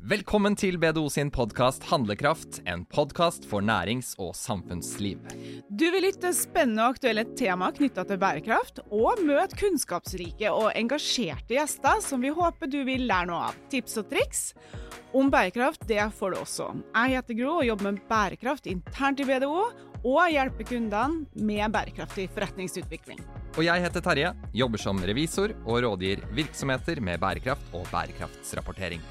Velkommen til BDO sin podkast Handlekraft, en podkast for nærings- og samfunnsliv. Du vil lytte spennende og aktuelle tema knytta til bærekraft, og møte kunnskapsrike og engasjerte gjester som vi håper du vil lære noe av. Tips og triks om bærekraft det får du også. Jeg heter Gro og jobber med bærekraft internt i BDO, og hjelper kundene med bærekraftig forretningsutvikling. Og jeg heter Terje, jobber som revisor og rådgir virksomheter med bærekraft og bærekraftsrapportering.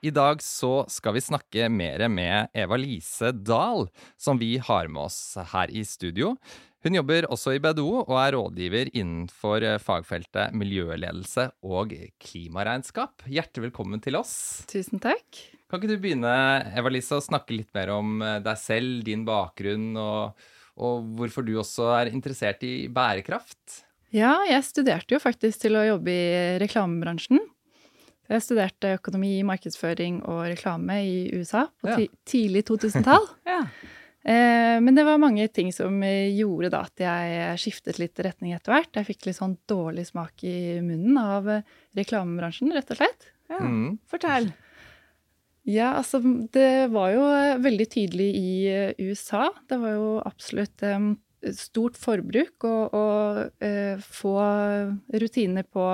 I dag så skal vi snakke mer med Eva-Lise Dahl, som vi har med oss her i studio. Hun jobber også i BDO og er rådgiver innenfor fagfeltet miljøledelse og klimaregnskap. Hjertelig velkommen til oss. Tusen takk. Kan ikke du begynne, Eva-Lise, å snakke litt mer om deg selv, din bakgrunn, og, og hvorfor du også er interessert i bærekraft? Ja, jeg studerte jo faktisk til å jobbe i reklamebransjen. Jeg studerte økonomi, markedsføring og reklame i USA på ti tidlig 2000-tall. ja. eh, men det var mange ting som gjorde da at jeg skiftet litt retning etter hvert. Jeg fikk litt sånn dårlig smak i munnen av reklamebransjen, rett og slett. Ja, mm. Fortell. Ja, altså det var jo veldig tydelig i USA. Det var jo absolutt um, stort forbruk og, og eh, få rutiner på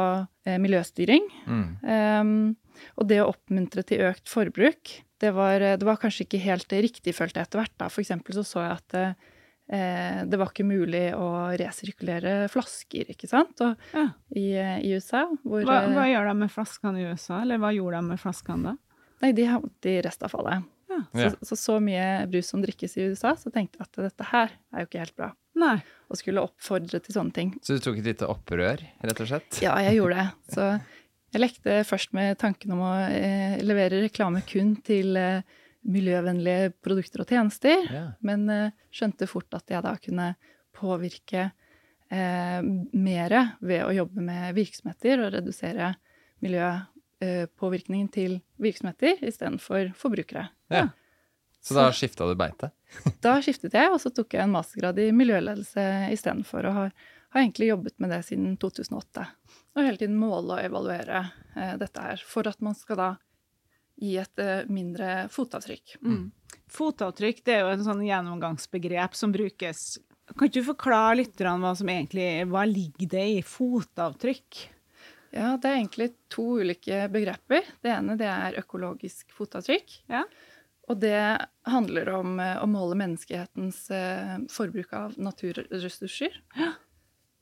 eh, miljøstyring. Mm. Um, og det å oppmuntre til økt forbruk, det var, det var, kanskje ikke helt riktig, følte jeg etter hvert. da. For eksempel så så jeg at eh, det var ikke mulig å resirkulere flasker, ikke sant, og, ja. i, i, USA. Hvor, hva, hva, gjør de med flaskene i USA, eller hva gjorde de med flaskene da? Nei, de havnet i restavfallet. Ja. Så, så, så mye brus som drikkes i USA, så tenkte jeg at dette her er jo ikke helt bra. Nei. Og skulle oppfordre til sånne ting. Så du tok et lite opprør, rett og slett? Ja, jeg gjorde det. Så jeg lekte først med tanken om å eh, levere reklame kun til eh, miljøvennlige produkter og tjenester, ja. men eh, skjønte fort at jeg da kunne påvirke eh, mer ved å jobbe med virksomheter og redusere miljøpåvirkningen til virksomheter istedenfor forbrukere. Ja. Så da skifta du beite? da skiftet jeg, og så tok jeg en mastergrad i miljøledelse istedenfor. Og har, har egentlig jobbet med det siden 2008. Og hele tiden måle og evaluere eh, dette her, for at man skal da gi et eh, mindre fotavtrykk. Mm. Fotavtrykk det er jo et sånn gjennomgangsbegrep som brukes. Kan ikke du forklare litt hva som egentlig hva ligger det i fotavtrykk? Ja, Det er egentlig to ulike begreper. Det ene det er økologisk fotavtrykk. Ja. Og det handler om eh, å måle menneskehetens eh, forbruk av naturressurser. Ja.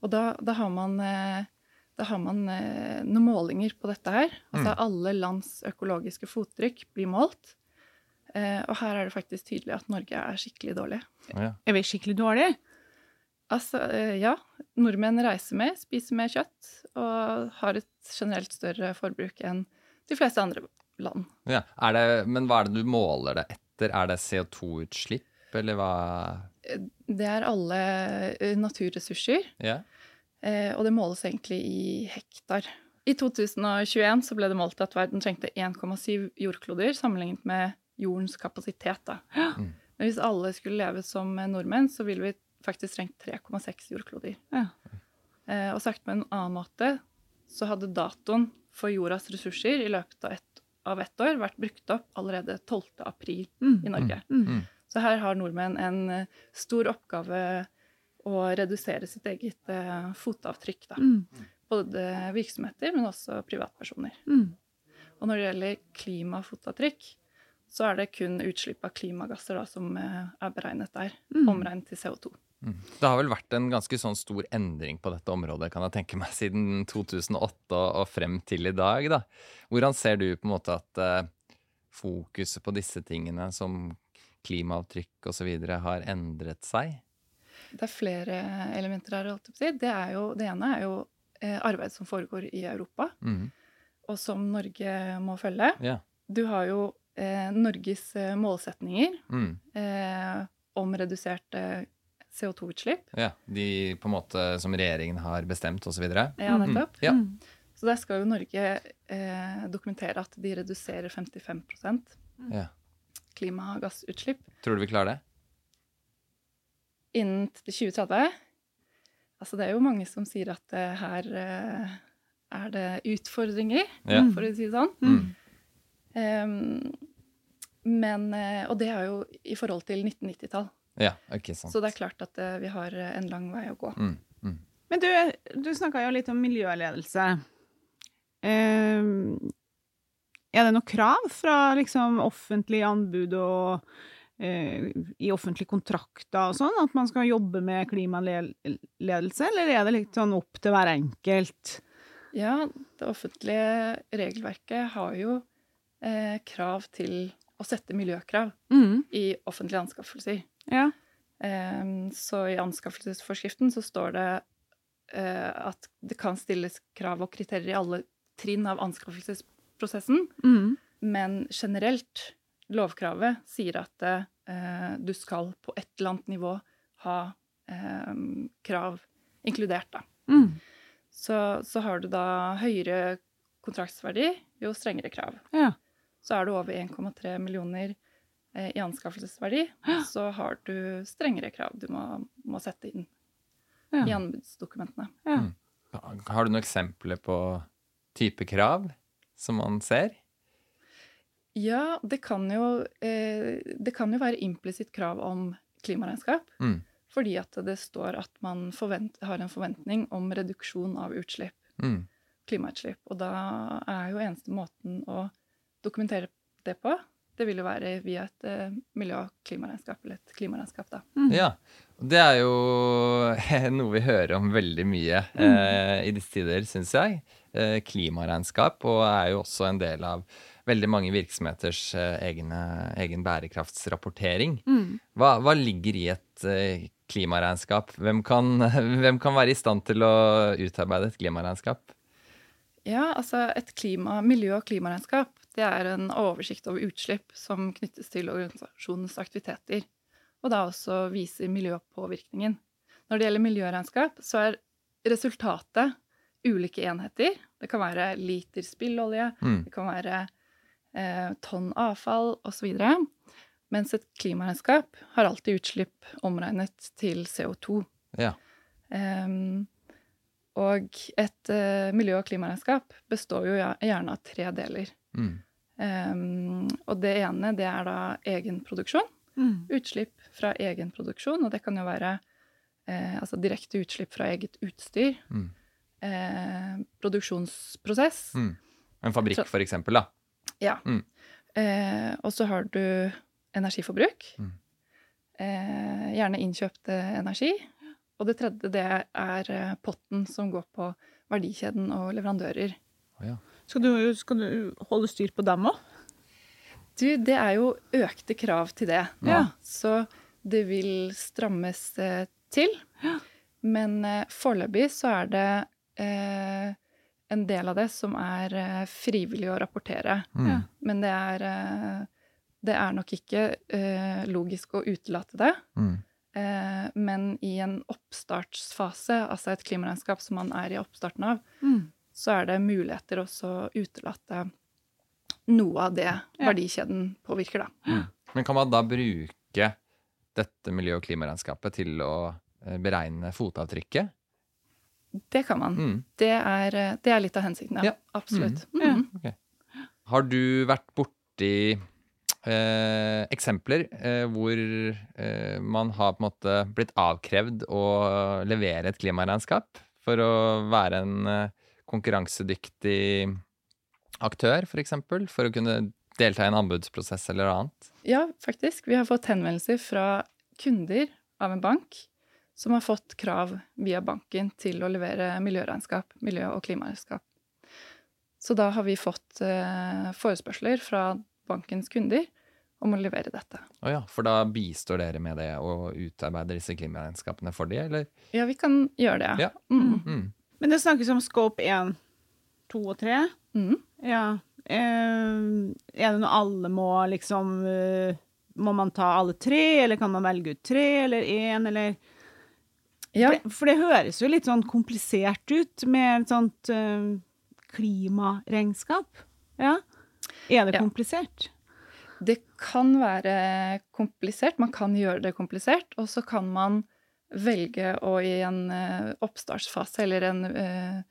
Og da, da, har man, eh, da, har man, noen målinger på dette her. Altså mm. alle lands økologiske fottrykk blir målt. Og her er det faktisk tydelig at Norge er skikkelig dårlig. Ja. Er vi skikkelig dårlige? Altså, ja. Nordmenn reiser mer, spiser mer kjøtt og har et generelt større forbruk enn de fleste andre land. Ja, det, Men hva er det du måler det etter? Er det CO2-utslipp, eller hva? Det er alle eh, naturressurser. Ja. Eh, og det måles egentlig i hektar. I 2021 så ble det målt at verden trengte 1,7 jordkloder sammenlignet med jordens kapasitet. Da. Mm. Men hvis alle skulle leve som nordmenn, så ville vi faktisk trengt 3,6 jordkloder. Ja. Eh, og sagt med en annen måte så hadde datoen for jordas ressurser i løpet av et av ett år vært brukt opp allerede 12. april mm. i Norge. Mm. mm. Så her har nordmenn en eh, stor oppgave å redusere sitt eget eh, fotavtrykk. Da. Mm. Både virksomheter, men også privatpersoner. Mm. Og når det gjelder klimafotavtrykk, så er det kun utslipp av klimagasser da, som uh, er beregnet der. Omregnet til CO2. Det har vel vært en ganske sånn stor endring på dette området kan jeg tenke meg, siden 2008 og frem til i dag. da. Hvordan ser du på en måte at uh, fokuset på disse tingene som klimaavtrykk osv. har endret seg? Det er flere elementer her. Det, er jo, det ene er jo eh, arbeid som foregår i Europa, mm. og som Norge må følge. Yeah. Du har jo eh, Norges eh, målsetninger mm. eh, om reduserte CO2-utslipp. Ja, De på en måte som regjeringen har bestemt osv.? Ja, mm. nettopp. Mm. Ja. Så der skal jo Norge eh, dokumentere at de reduserer 55% ja. klimagassutslipp. Tror du vi klarer det? Innen 2030? Altså det er jo mange som sier at det her eh, er det utfordringer, ja. for å si det sånn. Mm. Um, men, og det er jo i forhold til 1990-tall. Ja, ikke sant. Så det er klart at uh, vi har en lang vei å gå. Mm. Mm. Men du, du snakka jo litt om miljøledelse. Uh, er det noe krav fra liksom offentlige anbud og uh, i offentlige kontrakter og sånn, at man skal jobbe med klimaledelse, eller er det litt sånn opp til hver enkelt? Ja, det offentlige regelverket har jo eh, krav til å sette miljøkrav mm. i offentlige anskaffelser. Ja. Eh, så i anskaffelsesforskriften så står det eh, at det kan stilles krav og kriterier i alle trinn av anskaffelsesprosessen, mm. men generelt, lovkravet sier at eh, du skal på et eller annet nivå ha eh, krav inkludert, da. Mm. Så, så, har du da høyere kontraktsverdi, jo strengere krav. Ja. Så er du over 1,3 millioner eh, i anskaffelsesverdi, ja. så har du strengere krav du må, må sette inn ja. i anbudsdokumentene. Mm. Har du noen eksempler på type krav som man ser? Ja, det kan jo, eh, det kan jo være implisitt krav om klimaregnskap. Mm. Fordi at det står at man forvent, har en forventning om reduksjon av utslipp. Mm. Klimautslipp. Og da er jo eneste måten å dokumentere det på, det vil jo være via et eh, miljø- og klimaregnskap, eller et klimaregnskap, da. Mm. Ja. Det er jo noe vi hører om veldig mye eh, i disse tider, syns jeg. Eh, klimaregnskap, og er jo også en del av veldig mange virksomheters eh, egne, egen bærekraftsrapportering. Mm. Hva, hva, ligger i et eh, klimaregnskap? Hvem kan, hvem kan, være i stand til å utarbeide et klimaregnskap? Ja, altså et klima, miljø- og klimaregnskap det er en oversikt over utslipp som knyttes til organisasjonens aktiviteter og da også viser miljøpåvirkningen. Når det gjelder miljøregnskap, så er resultatet ulike enheter. Det kan være liter spillolje, mm. det kan være eh, tonn avfall osv. Mens et klimaregnskap har alltid utslipp omregnet til CO2. Ja. Um, og et uh, miljø- og klimaregnskap består jo gjerne av tre deler. Mm. Um, og det ene det er da egenproduksjon. Mm. Utslipp fra egen produksjon, og det kan jo være eh, altså direkte utslipp fra eget utstyr. Mm. Eh, produksjonsprosess. Mm. En fabrikk, for eksempel, da. Ja. Mm. Eh, og så har du energiforbruk. Mm. Eh, gjerne innkjøpt energi. Og det tredje det er eh, potten som går på verdikjeden og leverandører. Oh, ja. Skal, du, skal, du, holde styr på dem òg? Du, det er jo økte krav til det. Ja. Så det vil strammes eh, til. Ja. Men eh, foreløpig så er det eh, en del av det som er eh, frivillig å rapportere. Mm. Men det er, eh, det er nok ikke eh, logisk å utelate det. Mm. men i en oppstartsfase, altså et klimaregnskap som man er i oppstarten av, mm. Så er det muligheter også å utelate noe av det verdikjeden påvirker, da. Mm. Men kan man da bruke dette miljø- og klimaregnskapet til å eh, beregne fotavtrykket? Det kan man. Mm. Det, er, eh, det, er, litt av hensikten, ja. ja. Absolutt. Mm. mm. Okay. Har du vært borti eh, eksempler eh, hvor eh, man har på en måte blitt avkrevd å levere et klimaregnskap for å være en eh, konkurransedyktig aktør, f.eks., for, eksempel, for å kunne delta i en anbudsprosess eller annet? Ja, faktisk. Vi har fått henvendelser fra kunder av en bank som har fått krav via banken til å levere miljøregnskap, miljø- og klimaregnskap. Så da har vi fått eh, forespørsler fra bankens kunder om å levere dette. Oh ja, For da bistår dere med det og utarbeider disse klimaregnskapene for de, eller? Ja, vi kan gjøre det. Ja. Mm. Mm. Men det snakkes om scope 1, 2 og 3. Mm. Ja. Eh, er det noe alle må liksom eh, Må man ta alle tre, eller kan man velge ut tre eller én, eller ja. for, det, for, det, høres jo litt sånn komplisert ut med et sånt uh, klimaregnskap. Ja. Er det komplisert? Det kan være komplisert. Man kan gjøre det komplisert. Og så kan man velge å i en uh, oppstartsfase eller en uh,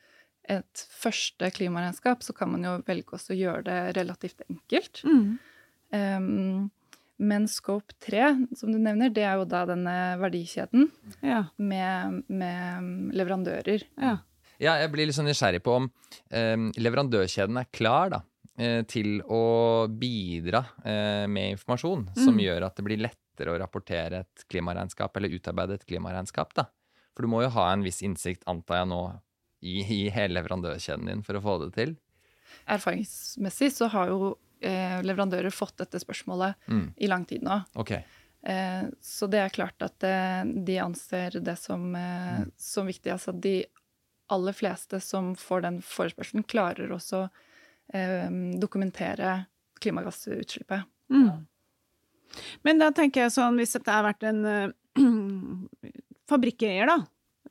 et første klimaregnskap, så kan man jo velge også å gjøre det relativt enkelt. Mm. Um, men scope 3, som du nevner, det er jo da denne verdikjeden ja. med, med, leverandører. Ja. ja. jeg blir litt sånn nysgjerrig på om um, leverandørkjeden er klar da, eh, til å bidra uh, med informasjon mm. som gjør at det blir lettere å rapportere et klimaregnskap, eller utarbeide et klimaregnskap. da. For du må jo ha en viss innsikt, antar jeg nå, i, i hele leverandørkjeden din for å få det til? Erfaringsmessig så har jo eh, leverandører fått dette spørsmålet mm. i lang tid nå. Okay. Eh, så det er klart at eh, de anser det som, eh, mm. som, viktig. Altså de aller fleste som får den forespørselen, klarer også eh, dokumentere klimagassutslippet. Mm. Men da tenker jeg sånn, hvis dette har vært en øh, fabrikkeier, da,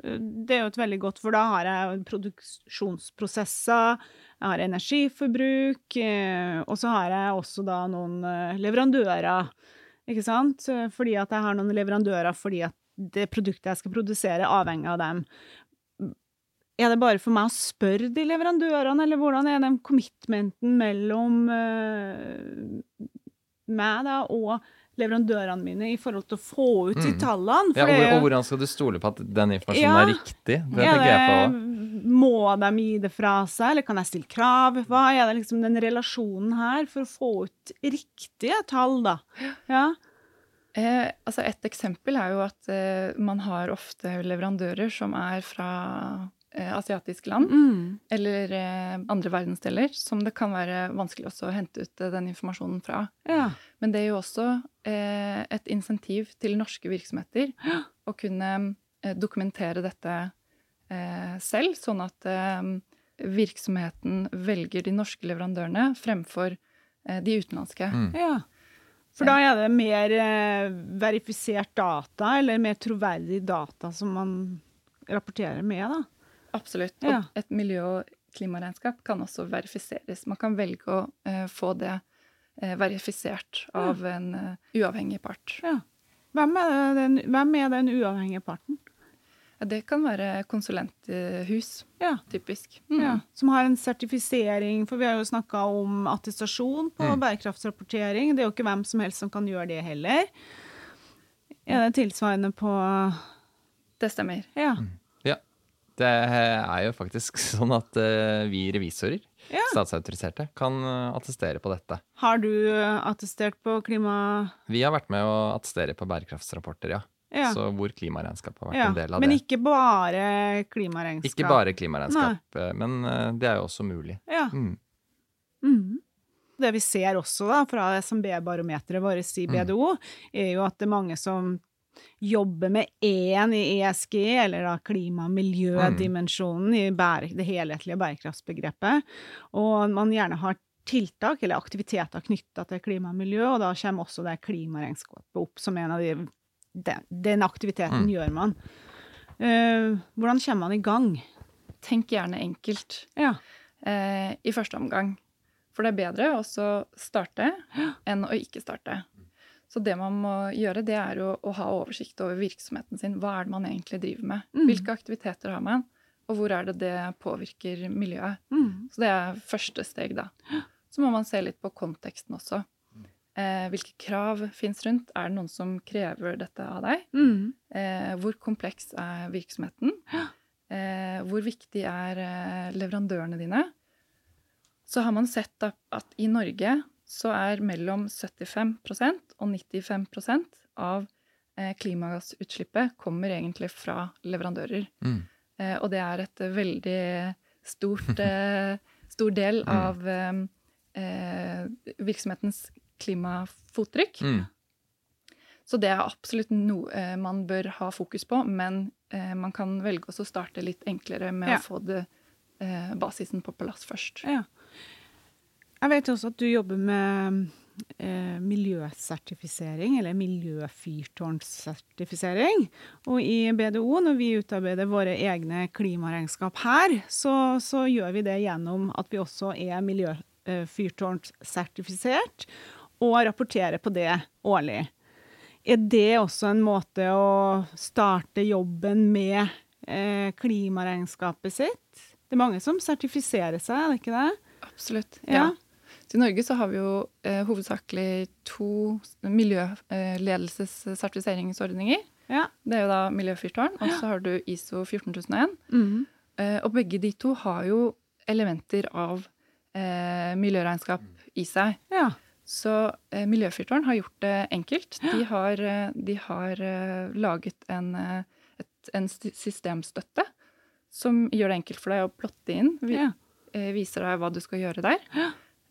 det er jo et veldig godt, for da har jeg produksjonsprosesser, jeg har energiforbruk, eh, og så har jeg også da noen eh, leverandører, ikke sant? Fordi at jeg har noen leverandører fordi at det produktet jeg skal produsere, avhenger av dem. Er det bare for meg å spørre de leverandørene, eller hvordan er den commitmenten mellom meg da og leverandørene mine i forhold til å få ut de mm. tallene. Ja, og, og, hvordan skal du stole på at den informasjonen ja, er riktig? Det jeg på Må de gi det fra seg, eller kan jeg stille krav? Hva er det liksom den relasjonen her for å få ut riktige tall, da? Ja. Eh, altså et eksempel er jo at eh, man har ofte leverandører som er fra asiatiske land mm. eller eh, andre verdensdeler, som det kan være vanskelig også å hente ut eh, den informasjonen fra. Ja. Men det er jo også eh, et insentiv til norske virksomheter ja. å kunne eh, dokumentere dette eh, selv, sånn at eh, virksomheten velger de norske leverandørene fremfor de utenlandske. Mm. Ja. For da er det mer verifisert data, eller mer troverdig data som man rapporterer med, da? Absolutt. Og ja. et miljø- og klimaregnskap kan også verifiseres. Man kan velge å uh, få det uh, verifisert av ja. en uh, uavhengig part. Ja. Hvem er, den, hvem er, den, uavhengige parten? Det kan være konsulenthus, ja. typisk. Mm. Som har en sertifisering, for vi har jo snakka om attestasjon på mm. bærekraftsrapportering. Det er jo ikke hvem som helst som kan gjøre det heller. Er det tilsvarende på Det stemmer. Ja. Mm. Det er jo faktisk sånn at uh, vi revisorer, ja. statsautoriserte, kan uh, attestere på dette. Har du uh, attestert på klima... Vi har vært med å attestere på bærekraftsrapporter, ja. ja. Så hvor klimaregnskap har vært ja. en del av men det. Men ikke bare klimaregnskap? Ikke bare klimaregnskap, Nei. men det er jo også mulig. Ja. Mm. Mm. Det vi ser også da, fra SMB-barometeret vårt i BDO, mm. er jo at det er mange som jobbe med én i ESG, eller da klima- og miljødimensjonen i det helhetlige bærekraftsbegrepet, og man gjerne har tiltak eller aktiviteter knytta til klima og miljø, og da kommer også det klimaregnskapet opp som en av de Den, den aktiviteten mm. gjør man. Uh, hvordan kommer man i gang? Tenk gjerne enkelt ja. uh, i første omgang. For det er bedre å starte enn å ikke starte. Så det man må gjøre, det er å, å, ha oversikt over virksomheten sin. Hva er det man egentlig driver med? Mm. Hvilke aktiviteter har man? Og hvor er det det påvirker miljøet? Mm. Så det er første steg, da. Så må man se litt på konteksten også. Eh, hvilke krav fins rundt? Er det noen som krever dette av deg? Mm. Eh, hvor kompleks er virksomheten? Eh, hvor viktig er eh, leverandørene dine? Så har man sett at i Norge så er mellom 75% og 95 av eh, klimagassutslippet kommer egentlig fra leverandører. Mm. Eh, og det er et veldig stort, eh, stor del mm. av virksomhetens klimafottrykk. Mm. Så det er absolutt noe man bør ha fokus på, men man kan velge å starte litt enklere med ja. å få det, basisen på plass først. Ja. Jeg vet også at du jobber med eh, miljøsertifisering, eller miljøfyrtårnsertifisering. Og i BDO, når vi utarbeider våre egne klimaregnskap her, så, så gjør vi det gjennom at vi også er miljøfyrtårnsertifisert, og rapporterer på det årlig. Er det også en måte å starte jobben med eh, klimaregnskapet sitt? Det er mange som sertifiserer seg, er det ikke det? Absolutt. Ja. ja. Så I Norge så har vi jo eh, hovedsakelig to miljøledelsessertifiseringsordninger. Ja. Det er jo da Miljøfyrtårn, og så har du ISO 14001. Mm. Eh, og begge de to har jo elementer av eh, miljøregnskap i seg. Ja. Så eh, Miljøfyrtårn har gjort det enkelt. De har, eh, de har uh, laget en, et, en, systemstøtte som gjør det enkelt for deg å plotte inn. Vi, ja. viser deg hva du skal gjøre der.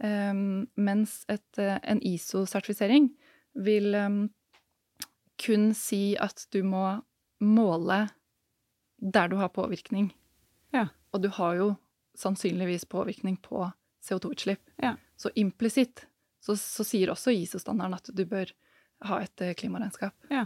Um, mens et, uh, en ISO-sertifisering vil um, kun si at du må måle der du har påvirkning. Ja. Og du har jo sannsynligvis påvirkning på CO2-utslipp. Ja. Så implisitt så, så, sier også ISO-standarden at du bør ha et eh, klimaregnskap. Ja.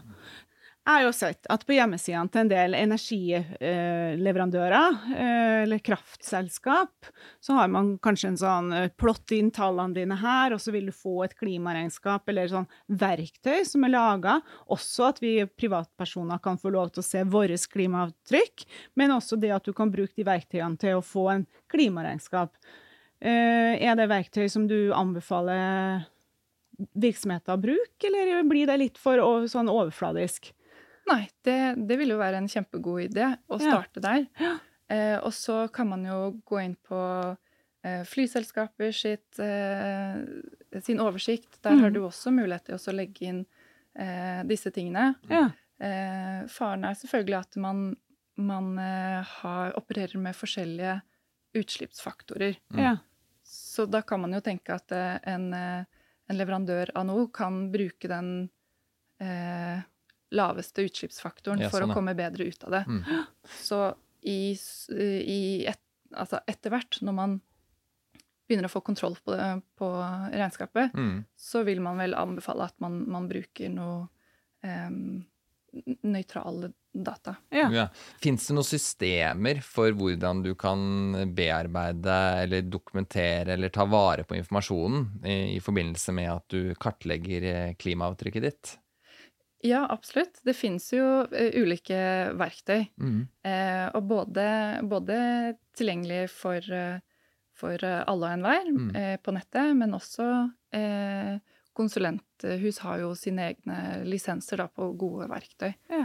Jeg har jo sett at på hjemmesidene til en del energileverandører, eh, eller kraftselskap, så har man kanskje en sånn eh, plott inn tallene dine her, og så vil du få et klimaregnskap eller sånn verktøy som er laga. Også at vi privatpersoner kan få lov til å se vårt klimaavtrykk, men også det at du kan bruke de verktøyene til å få en klimaregnskap. Er det verktøy som du anbefaler virksomheter å bruke, eller blir det litt for sånn overfladisk? Nei, det, det vil jo være en kjempegod idé å starte ja. der. Ja. Eh, og så kan man jo gå inn på eh, flyselskaper sitt, eh, sin oversikt. Der mm. har du også mulighet til å legge inn eh, disse tingene. Ja. Eh, faren er selvfølgelig at man, man eh, har, opererer med forskjellige utslippsfaktorer. Mm. Så da kan man jo tenke at en, en leverandør av noe kan bruke den eh, laveste utslippsfaktoren ja, for sånn, å komme bedre ut av det. Mm. Så i, i et, altså etter hvert, når man begynner å få kontroll på, det, på regnskapet, mm. så vil man vel anbefale at man, man bruker noe um, nøytrale data. Ja. Ja. Fins det noen systemer for hvordan du kan bearbeide eller dokumentere eller ta vare på informasjonen i, i forbindelse med at du kartlegger eh, klimaavtrykket ditt? Ja, absolutt. Det fins jo uh, ulike verktøy. Mm. Uh, og både, både, tilgjengelig for, uh, for alle og enhver mm. på nettet, men også konsulenthus har jo sine egne lisenser da, på gode verktøy. Ja.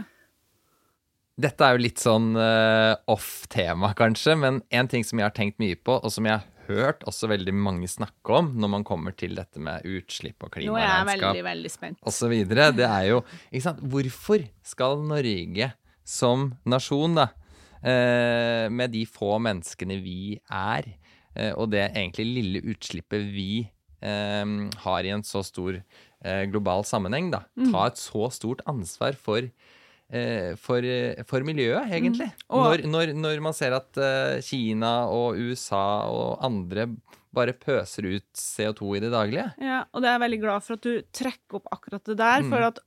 Dette er jo litt sånn off-tema, kanskje, men en ting som jeg har tenkt mye på, og som jeg hørt også veldig mange snakke om når man kommer til dette med utslipp og klimaregnskap osv. Det er jo ikke sant? Hvorfor skal Norge som nasjon, da, eh, med de få menneskene vi er, eh, og det egentlig lille utslippet vi eh, har i en så stor global sammenheng, da, ta mm. et så stort ansvar for for, eh, for, miljøet, egentlig. Mm. Når, når, når, man ser at uh, Kina og USA og andre bare pøser ut CO2 i det daglige. Ja, og det er jeg veldig glad for at du trekker opp akkurat det der. Mm. For at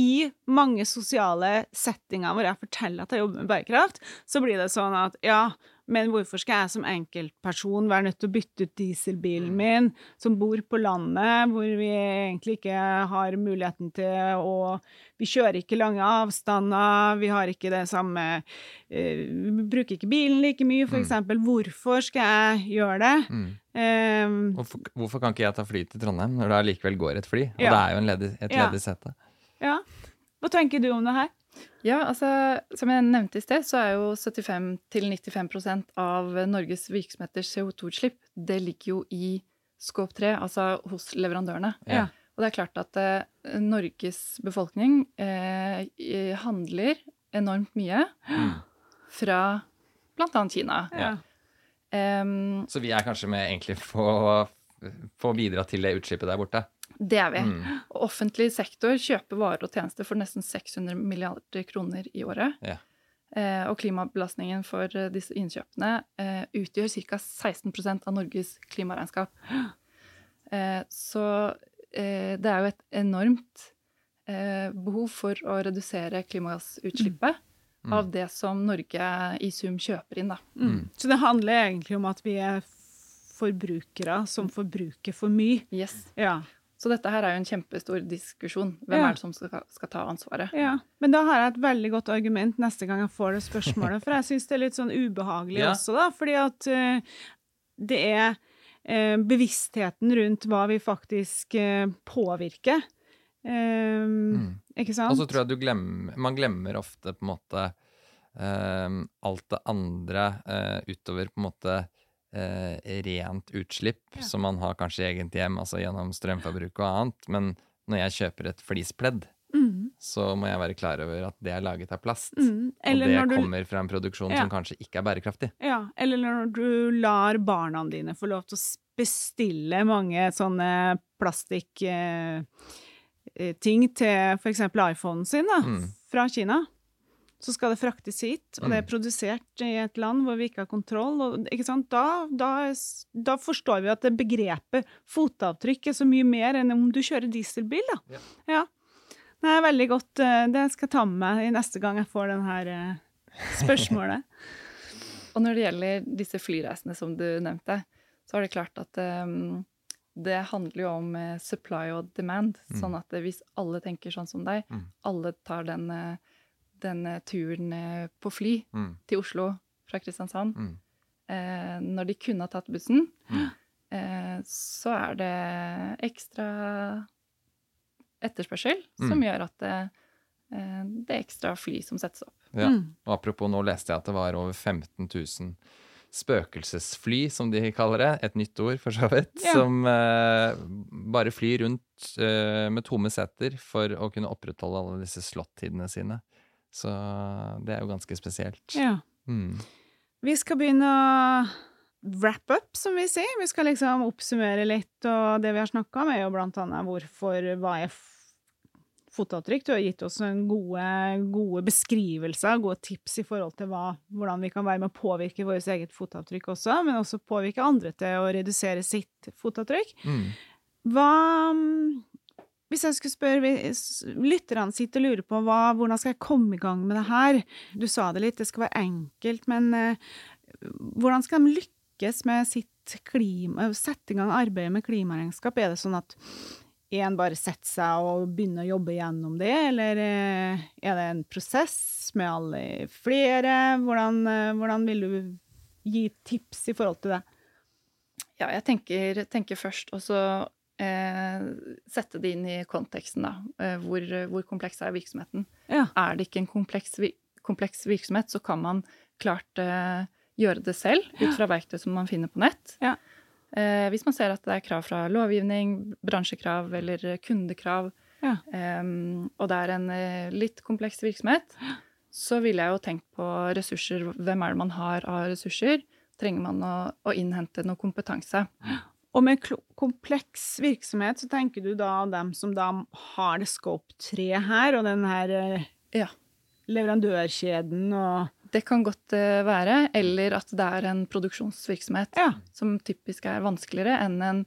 i mange sosiale settinger hvor jeg forteller at jeg jobber med bærekraft, så blir det sånn at ja, men hvorfor skal jeg som enkeltperson være nødt til å bytte ut dieselbilen min, som bor på landet, hvor vi egentlig ikke har muligheten til å Vi kjører ikke lange avstander, vi har ikke det samme uh, Vi bruker ikke bilen like mye, for mm. Hvorfor skal jeg gjøre det? Mm. Um, hvorfor, hvorfor, kan ikke jeg ta fly til Trondheim når det allikevel går et fly? Og ja. det er jo ledig, et ledig sete. Ja. Hva tenker du om det her? Ja, altså, Som jeg nevnte i sted, så er jo 75-95% av Norges virksomheters CO2-utslipp det ligger jo i skåp 3, altså hos leverandørene. Ja. Og det er klart at eh, Norges befolkning eh, handler enormt mye mm. fra bl.a. Kina. Ja. Um, så vi er kanskje med egentlig på å bidra til det utslippet der borte? Det er vi. Mm. offentlig sektor kjøper varer og tjenester for nesten 600 milliarder kroner i året. Ja. Eh, og klimabelastningen for eh, disse innkjøpene eh, utgjør ca. 16% av Norges klimaregnskap. Eh, så eh, det er jo et enormt eh, behov for å redusere klimagassutslippet. Mm. Av det som Norge i sum kjøper inn. Da. Mm. Så det handler egentlig om at vi er forbrukere som forbruker for mye. Yes. Ja. Så dette her er jo en kjempestor diskusjon. Hvem ja. er det som skal, skal, ta ansvaret? Ja, Men da har jeg et veldig godt argument neste gang jeg får det spørsmålet. For jeg syns det er litt sånn ubehagelig ja. også, da. Fordi at uh, det er uh, bevisstheten rundt hva vi faktisk uh, påvirker. Mm. Ikke sant? Og så tror jeg glemmer, man glemmer ofte på en måte alt det andre utover på en måte eh, rent utslipp ja. som man har kanskje i eget hjem, altså gjennom strømforbruk og annet. Men når jeg kjøper et flispledd, mm. så må jeg være klar over at det er laget av plast. Mm. Og det kommer fra en produksjon ja. som kanskje ikke er bærekraftig. Ja, eller når du lar barna dine få lov til å bestille mange sånne plastikkting eh, til f.eks. iPhonen sin da, mm. fra Kina så skal det fraktes hit, og det er mm. produsert i et land hvor vi ikke har kontroll. Og, ikke da, da, da, forstår vi at det begrepet fotavtrykk er så mye mer enn om du kjører dieselbil. Da. Ja. ja. Det er veldig godt. Eh, det skal jeg ta med meg i neste gang jeg får denne uh, spørsmålet. og når det gjelder disse flyreisene som du nevnte, så er det klart at um, det handler jo om uh, supply og demand. Mm. Sånn at hvis alle tenker sånn som deg, mm. alle tar den uh, den turen eh, på fly mm. til Oslo fra Kristiansand mm. eh, Når de kunne ha tatt bussen, mm. eh, så er det ekstra etterspørsel som mm. gjør at det, eh, det, er ekstra fly som settes opp. Ja. Mm. Og apropos, nå leste jeg at det var over 15 000 spøkelsesfly, som de kaller det, et nytt ord for så vidt, ja. som eh, bare flyr rundt eh, med tomme seter for å kunne opprettholde alle disse slottidene sine. Så det er jo ganske spesielt. Ja. Mm. Vi skal begynne å wrap up, som vi sier. Vi skal liksom oppsummere litt, og det vi har snakka om, er jo blant annet hvorfor hva er fotavtrykk. Du har gitt oss gode, gode, beskrivelser, gode tips i forhold til hva, hvordan vi kan være med å påvirke vårt eget fotavtrykk også, men også påvirke andre til å redusere sitt fotavtrykk. Mm. Hva hvis jeg skulle spørre lytterne sitter og lurer på hva, hvordan skal jeg komme i gang med det her Du sa det litt, det skal være enkelt, men uh, hvordan skal de lykkes med sitt klima, sette i gang arbeidet med klimaregnskap? Er det sånn at én bare setter seg og begynner å jobbe gjennom det, eller uh, er det en prosess med alle flere? Hvordan, uh, hvordan vil du gi tips i forhold til det? Ja, jeg tenker, tenker først også eh, sette det inn i konteksten, da. Eh, hvor, hvor, kompleks er virksomheten? Ja. Er det ikke en kompleks, kompleks, virksomhet, så kan man klart eh, gjøre det selv ut fra verktøy som man finner på nett. Ja. Eh, hvis man ser at det er krav fra lovgivning, bransjekrav eller kundekrav, ja. og det er en eh, litt kompleks virksomhet, så ville jeg jo tenkt på ressurser. Hvem er det man har av ressurser? Trenger man å, å innhente noe kompetanse? Og med kompleks virksomhet så tenker du da dem som da har det scope 3 her, og den her eh, ja. leverandørkjeden og Det kan godt uh, være. Eller at det er en produksjonsvirksomhet ja. som typisk er vanskeligere enn en,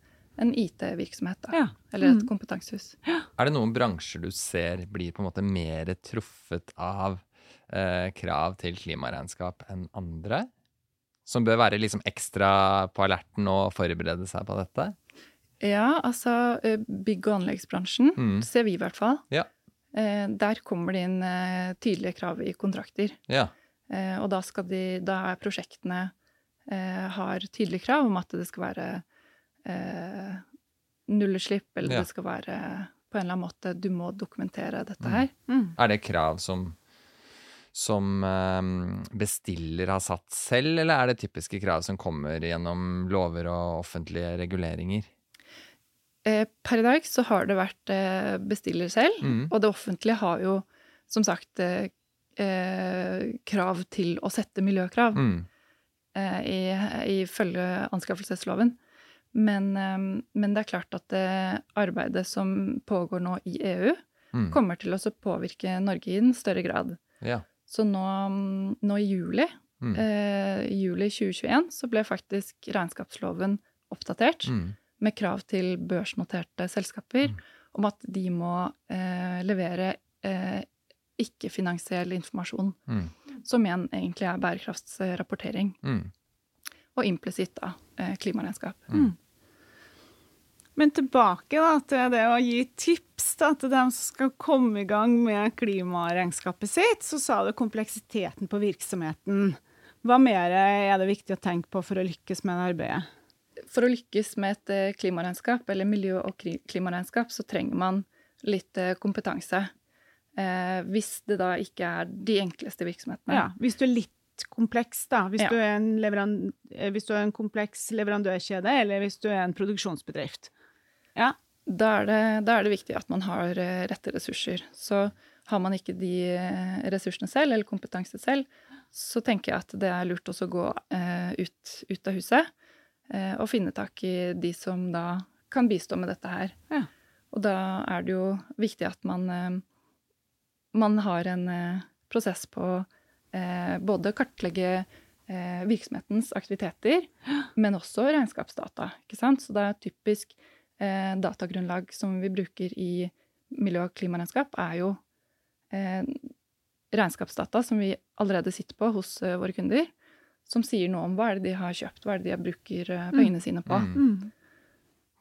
en IT-virksomhet. Ja. Eller et mm. kompetansehus. Er det noen bransjer du ser blir på en måte mer truffet av eh, krav til klimaregnskap enn andre? Som bør være liksom ekstra på alerten og forberede seg på dette? Ja, altså eh, bygg- og anleggsbransjen mm. ser vi i hvert fall. Ja. Eh, der kommer det inn eh, tydelige krav i kontrakter. Ja. Og da, skal de, da er prosjektene har tydelige krav om at det skal være nullutslipp, eller ja. det skal være på en eller annen måte Du må dokumentere dette mm. her. Mm. Er det krav som som ehm, bestiller har satt selv, eller er det typiske krav som kommer gjennom lover og offentlige reguleringer? Eh, per i dag så har det vært eh, bestiller selv, mm. og det offentlige har jo som sagt eh, krav til å sette miljøkrav mm. ifølge anskaffelsesloven. Men, men, det er klart at det arbeidet som pågår nå i EU, mm. kommer til å påvirke Norge i en større grad. Ja. Så nå, nå i juli, mm. eh, juli 2021, så ble faktisk regnskapsloven oppdatert mm. med krav til børsnoterte selskaper mm. om at de må eh, levere eh, ikke-finansiell informasjon, mm. som igjen egentlig er bærekraftsrapportering. Mm. Og implisitt da eh, klimaregnskap. Mm. Men tilbake da, til det å gi tips da, til dem som skal komme i gang med klimaregnskapet sitt, så sa du kompleksiteten på virksomheten. Hva mer er det viktig å tenke på for å lykkes med det arbeidet? For å lykkes med et eh, klimaregnskap, eller miljø- og klimaregnskap, så trenger man litt eh, kompetanse. Eh, hvis det da ikke er de enkleste virksomhetene. Ja, Hvis du er litt kompleks, da. Hvis, ja. du, en eh, hvis du er en kompleks leverandørkjede, eller hvis du er en produksjonsbedrift. Ja. Da er, det, da er det viktig at man har eh, rette ressurser. Så har man ikke de eh, ressursene selv, eller kompetanse selv, så tenker jeg at det er lurt også å gå eh, ut, ut, av huset eh, og finne tak i de som da kan bistå med dette her. Ja. Og da er det jo viktig at man, man har en prosess på både å kartlegge virksomhetens aktiviteter, men også regnskapsdata. ikke sant? Så det er typisk eh, datagrunnlag som vi bruker i miljø- og klimaregnskap, er jo eh, regnskapsdata som vi allerede sitter på hos eh, våre kunder, som sier noe om hva er det de har kjøpt, hva er det de bruker uh, pengene sine på. Mm.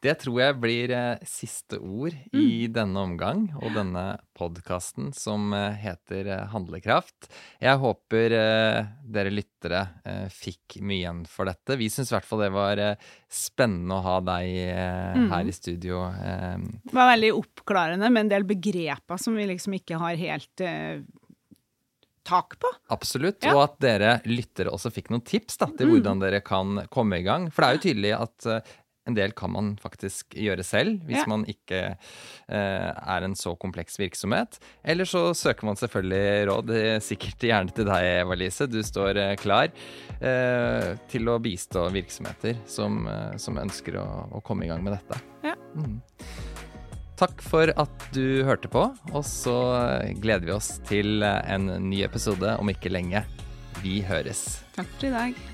Det tror jeg blir eh, siste ord mm. i denne omgang og denne podkasten som eh, heter eh, Handlekraft. Jeg håper dere lyttere fikk mye igjen for dette. Vi syns i hvert fall det var spennende å ha deg mm. her i studio. Det var veldig oppklarende med en del begreper som vi liksom ikke har helt tak på. Absolutt. Ja. Og at dere lyttere også fikk noen tips da, til mm. hvordan dere kan komme i gang. For det er jo tydelig at en del kan man faktisk gjøre selv, hvis ja. man ikke eh, er en så kompleks virksomhet. Eller så søker man selvfølgelig råd, sikkert gjerne til deg, Eva-Lise. Du står eh, klar eh, til å bistå virksomheter som, eh, som ønsker å, å, komme i gang med dette. Ja. Mm. Takk for at du hørte på, og så gleder vi oss til en ny episode om ikke lenge. Vi høres. Takk for i dag.